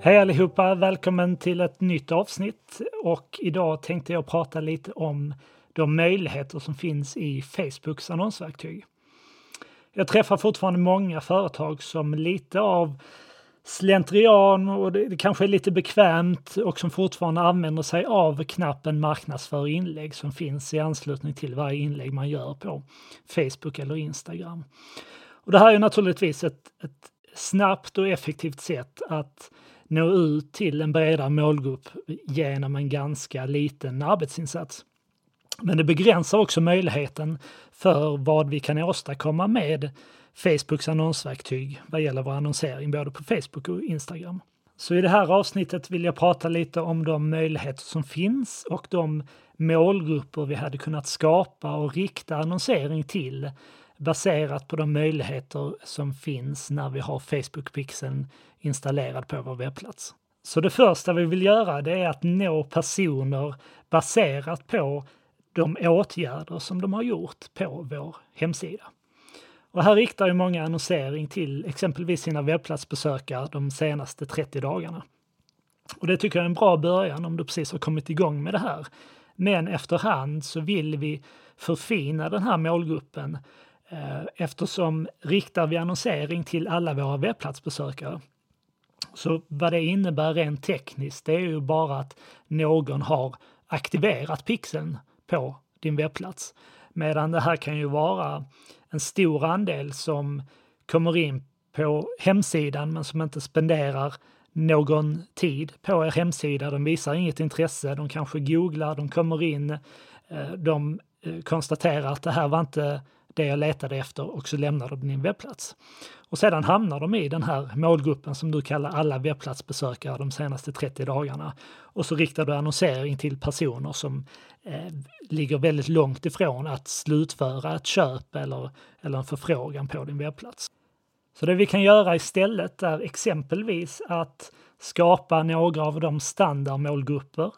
Hej allihopa! Välkommen till ett nytt avsnitt och idag tänkte jag prata lite om de möjligheter som finns i Facebooks annonsverktyg. Jag träffar fortfarande många företag som lite av slentrian och det, det kanske är lite bekvämt och som fortfarande använder sig av knappen marknadsför inlägg som finns i anslutning till varje inlägg man gör på Facebook eller Instagram. Och det här är naturligtvis ett, ett snabbt och effektivt sätt att nå ut till en bredare målgrupp genom en ganska liten arbetsinsats. Men det begränsar också möjligheten för vad vi kan åstadkomma med Facebooks annonsverktyg vad gäller vår annonsering både på Facebook och Instagram. Så i det här avsnittet vill jag prata lite om de möjligheter som finns och de målgrupper vi hade kunnat skapa och rikta annonsering till baserat på de möjligheter som finns när vi har Facebook-pixeln installerad på vår webbplats. Så det första vi vill göra det är att nå personer baserat på de åtgärder som de har gjort på vår hemsida. Och här riktar ju många annonsering till exempelvis sina webbplatsbesökare de senaste 30 dagarna. Och det tycker jag är en bra början om du precis har kommit igång med det här. Men efterhand så vill vi förfina den här målgruppen Eh, eftersom riktar vi annonsering till alla våra webbplatsbesökare så vad det innebär rent tekniskt, det är ju bara att någon har aktiverat pixeln på din webbplats. Medan det här kan ju vara en stor andel som kommer in på hemsidan men som inte spenderar någon tid på er hemsida. De visar inget intresse, de kanske googlar, de kommer in, eh, de eh, konstaterar att det här var inte det jag letade efter och så lämnar de din webbplats. Och sedan hamnar de i den här målgruppen som du kallar alla webbplatsbesökare de senaste 30 dagarna. Och så riktar du annonsering till personer som eh, ligger väldigt långt ifrån att slutföra ett köp eller, eller en förfrågan på din webbplats. Så det vi kan göra istället är exempelvis att skapa några av de standardmålgrupper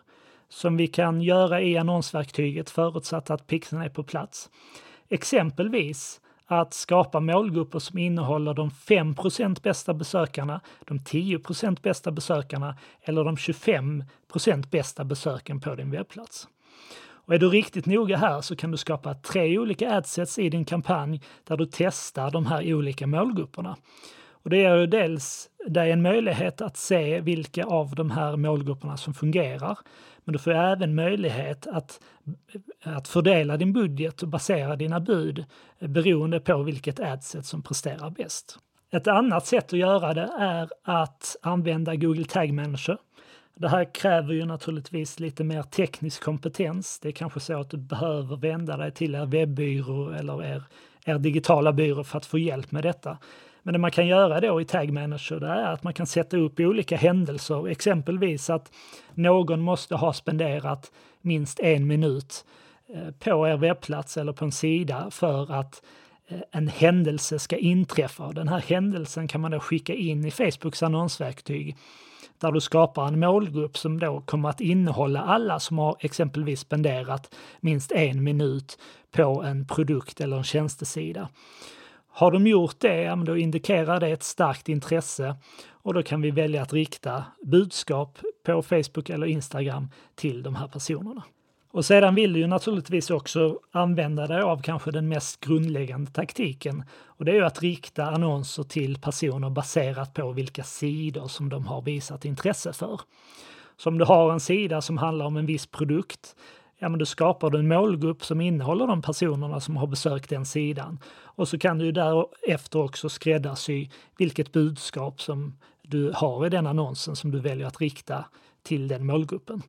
som vi kan göra i annonsverktyget förutsatt att pixeln är på plats. Exempelvis att skapa målgrupper som innehåller de 5% bästa besökarna, de 10% bästa besökarna eller de 25% bästa besöken på din webbplats. Och är du riktigt noga här så kan du skapa tre olika adsets i din kampanj där du testar de här olika målgrupperna. Och det ger ju dels dig en möjlighet att se vilka av de här målgrupperna som fungerar. Men du får även möjlighet att, att fördela din budget och basera dina bud beroende på vilket adset som presterar bäst. Ett annat sätt att göra det är att använda Google Tag Manager. Det här kräver ju naturligtvis lite mer teknisk kompetens. Det är kanske så att du behöver vända dig till er webbyrå eller er, er digitala byrå för att få hjälp med detta. Men det man kan göra då i Tag Manager det är att man kan sätta upp olika händelser, exempelvis att någon måste ha spenderat minst en minut eh, på er webbplats eller på en sida för att eh, en händelse ska inträffa. Den här händelsen kan man då skicka in i Facebooks annonsverktyg där du skapar en målgrupp som då kommer att innehålla alla som har exempelvis spenderat minst en minut på en produkt eller en tjänstesida. Har de gjort det, då indikerar det ett starkt intresse och då kan vi välja att rikta budskap på Facebook eller Instagram till de här personerna. Och sedan vill du ju naturligtvis också använda dig av kanske den mest grundläggande taktiken och det är ju att rikta annonser till personer baserat på vilka sidor som de har visat intresse för. Så om du har en sida som handlar om en viss produkt, ja men då skapar du en målgrupp som innehåller de personerna som har besökt den sidan. Och så kan du därefter också skräddarsy vilket budskap som du har i den annonsen som du väljer att rikta till den målgruppen.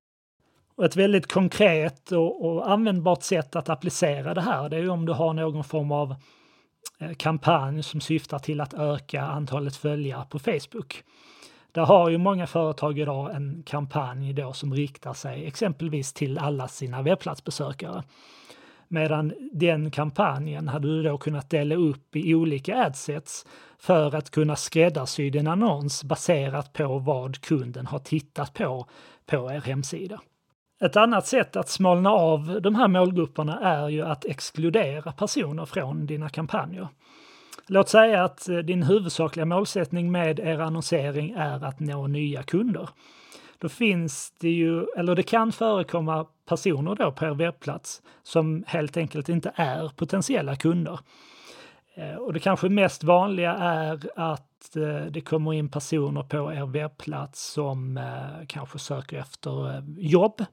Och ett väldigt konkret och, och användbart sätt att applicera det här det är om du har någon form av eh, kampanj som syftar till att öka antalet följare på Facebook. Där har ju många företag idag en kampanj då som riktar sig exempelvis till alla sina webbplatsbesökare. Medan den kampanjen hade du då kunnat dela upp i olika adsets för att kunna skräddarsy din annons baserat på vad kunden har tittat på på er hemsida. Ett annat sätt att smalna av de här målgrupperna är ju att exkludera personer från dina kampanjer. Låt säga att eh, din huvudsakliga målsättning med er annonsering är att nå nya kunder. Då finns det ju, eller det kan förekomma personer då på er webbplats som helt enkelt inte är potentiella kunder. Eh, och det kanske mest vanliga är att eh, det kommer in personer på er webbplats som kanske söker efter jobb.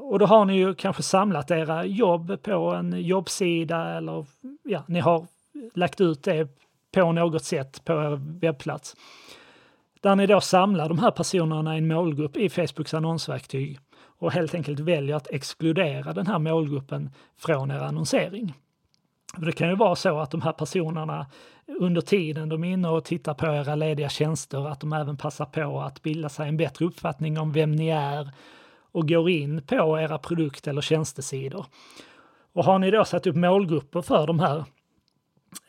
Och då har ni ju kanske samlat era jobb på en jobbsida eller ja, ni har lagt ut det på något sätt på er webbplats. Där ni då samlar de här personerna i en målgrupp i Facebooks annonsverktyg och helt enkelt väljer att exkludera den här målgruppen från er annonsering. För det kan ju vara så att de här personerna under tiden de är inne och tittar på era lediga tjänster, att de även passar på att bilda sig en bättre uppfattning om vem ni är och går in på era produkt eller tjänstesidor. Och har ni då satt upp målgrupper för de här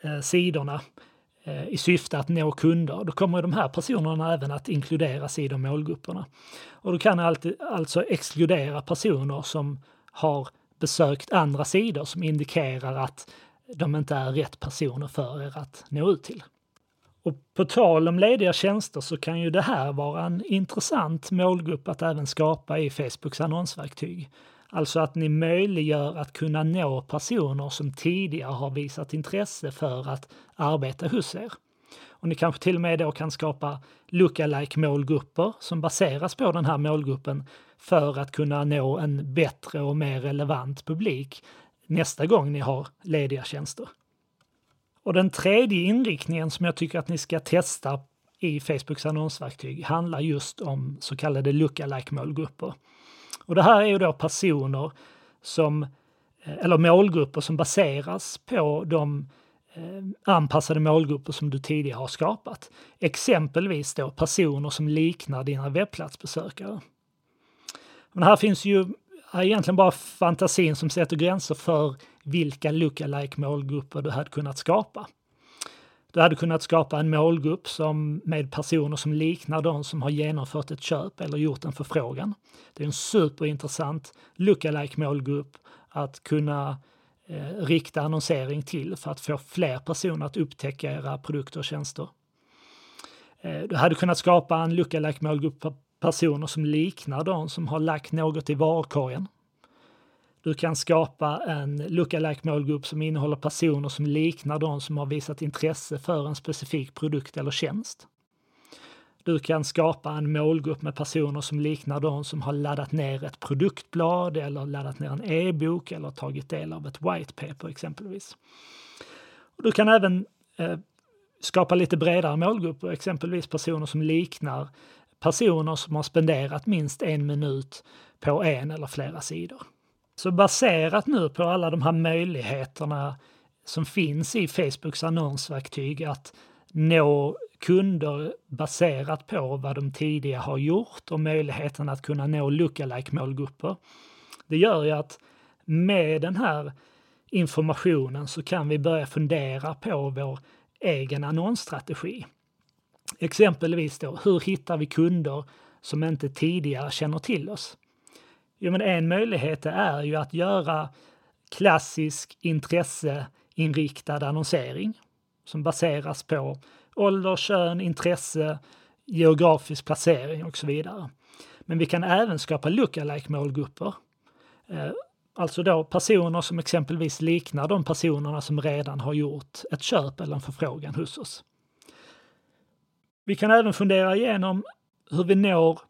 eh, sidorna eh, i syfte att nå kunder, då kommer de här personerna även att inkluderas i de målgrupperna. Och då kan alltid, alltså exkludera personer som har besökt andra sidor som indikerar att de inte är rätt personer för er att nå ut till. Och på tal om lediga tjänster så kan ju det här vara en intressant målgrupp att även skapa i Facebooks annonsverktyg. Alltså att ni möjliggör att kunna nå personer som tidigare har visat intresse för att arbeta hos er. Och ni kanske till och med då kan skapa lookalike målgrupper som baseras på den här målgruppen för att kunna nå en bättre och mer relevant publik nästa gång ni har lediga tjänster. Och den tredje inriktningen som jag tycker att ni ska testa i Facebooks annonsverktyg handlar just om så kallade lookalike målgrupper. Och det här är ju då personer som, eh, eller målgrupper som baseras på de eh, anpassade målgrupper som du tidigare har skapat. Exempelvis då personer som liknar dina webbplatsbesökare. Men här finns ju egentligen bara fantasin som sätter gränser för vilka lookalike målgrupper du hade kunnat skapa. Du hade kunnat skapa en målgrupp som, med personer som liknar de som har genomfört ett köp eller gjort en förfrågan. Det är en superintressant lookalike målgrupp att kunna eh, rikta annonsering till för att få fler personer att upptäcka era produkter och tjänster. Eh, du hade kunnat skapa en lookalike målgrupp på personer som liknar de som har lagt något i varukorgen. Du kan skapa en lookalike målgrupp som innehåller personer som liknar de som har visat intresse för en specifik produkt eller tjänst. Du kan skapa en målgrupp med personer som liknar de som har laddat ner ett produktblad eller laddat ner en e-bok eller tagit del av ett white paper exempelvis. Du kan även eh, skapa lite bredare målgrupper, exempelvis personer som liknar personer som har spenderat minst en minut på en eller flera sidor. Så baserat nu på alla de här möjligheterna som finns i Facebooks annonsverktyg att nå kunder baserat på vad de tidigare har gjort och möjligheten att kunna nå lookalike målgrupper. Det gör ju att med den här informationen så kan vi börja fundera på vår egen annonsstrategi. Exempelvis då, hur hittar vi kunder som inte tidigare känner till oss? Jo, men en möjlighet är ju att göra klassisk intresseinriktad annonsering som baseras på ålder, kön, intresse, geografisk placering och så vidare. Men vi kan även skapa lookalike målgrupper. Eh, alltså då personer som exempelvis liknar de personerna som redan har gjort ett köp eller en förfrågan hos oss. Vi kan även fundera igenom hur vi når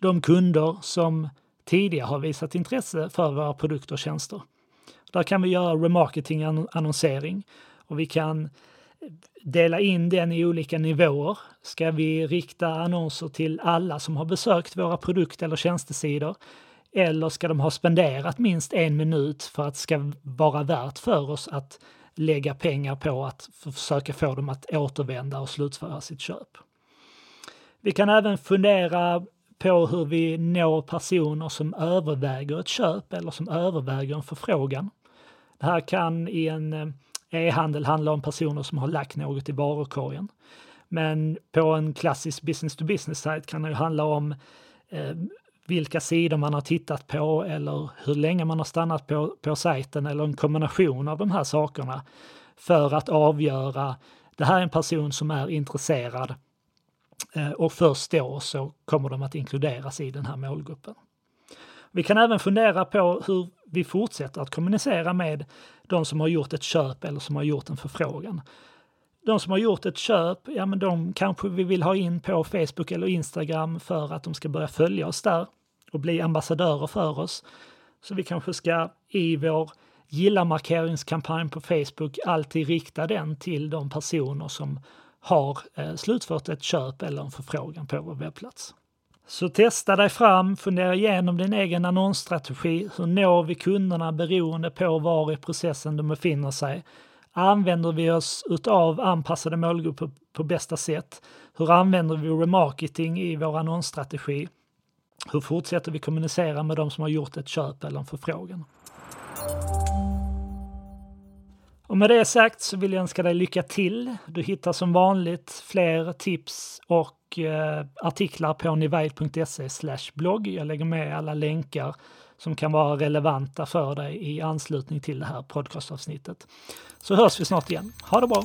de kunder som tidigare har visat intresse för våra produkter och tjänster. Där kan vi göra remarketing-annonsering och vi kan dela in den i olika nivåer. Ska vi rikta annonser till alla som har besökt våra produkt eller tjänstesidor? Eller ska de ha spenderat minst en minut för att det ska vara värt för oss att lägga pengar på att försöka få dem att återvända och slutföra sitt köp? Vi kan även fundera på hur vi når personer som överväger ett köp eller som överväger en förfrågan. Det här kan i en eh, e-handel handla om personer som har lagt något i varukorgen. Men på en klassisk business to business-sajt kan det ju handla om eh, vilka sidor man har tittat på eller hur länge man har stannat på, på sajten eller en kombination av de här sakerna för att avgöra det här är en person som är intresserad Eh, och först då så kommer de att inkluderas i den här målgruppen. Vi kan även fundera på hur vi fortsätter att kommunicera med de som har gjort ett köp eller som har gjort en förfrågan. De som har gjort ett köp, ja men de kanske vi vill ha in på Facebook eller Instagram för att de ska börja följa oss där och bli ambassadörer för oss. Så vi kanske ska i vår gilla-markeringskampanj på Facebook alltid rikta den till de personer som har eh, slutfört ett köp eller en förfrågan på vår webbplats. Så testa dig fram, fundera igenom din egen annonsstrategi. Hur når vi kunderna beroende på var i processen de befinner sig? Använder vi oss av anpassade målgrupper på bästa sätt? Hur använder vi remarketing i vår annonsstrategi? Hur fortsätter vi kommunicera med de som har gjort ett köp eller en förfrågan? Och med det sagt så vill jag önska dig lycka till. Du hittar som vanligt fler tips och eh, artiklar på nivide.se blogg. Jag lägger med alla länkar som kan vara relevanta för dig i anslutning till det här podcastavsnittet. Så hörs vi snart igen. Ha det bra!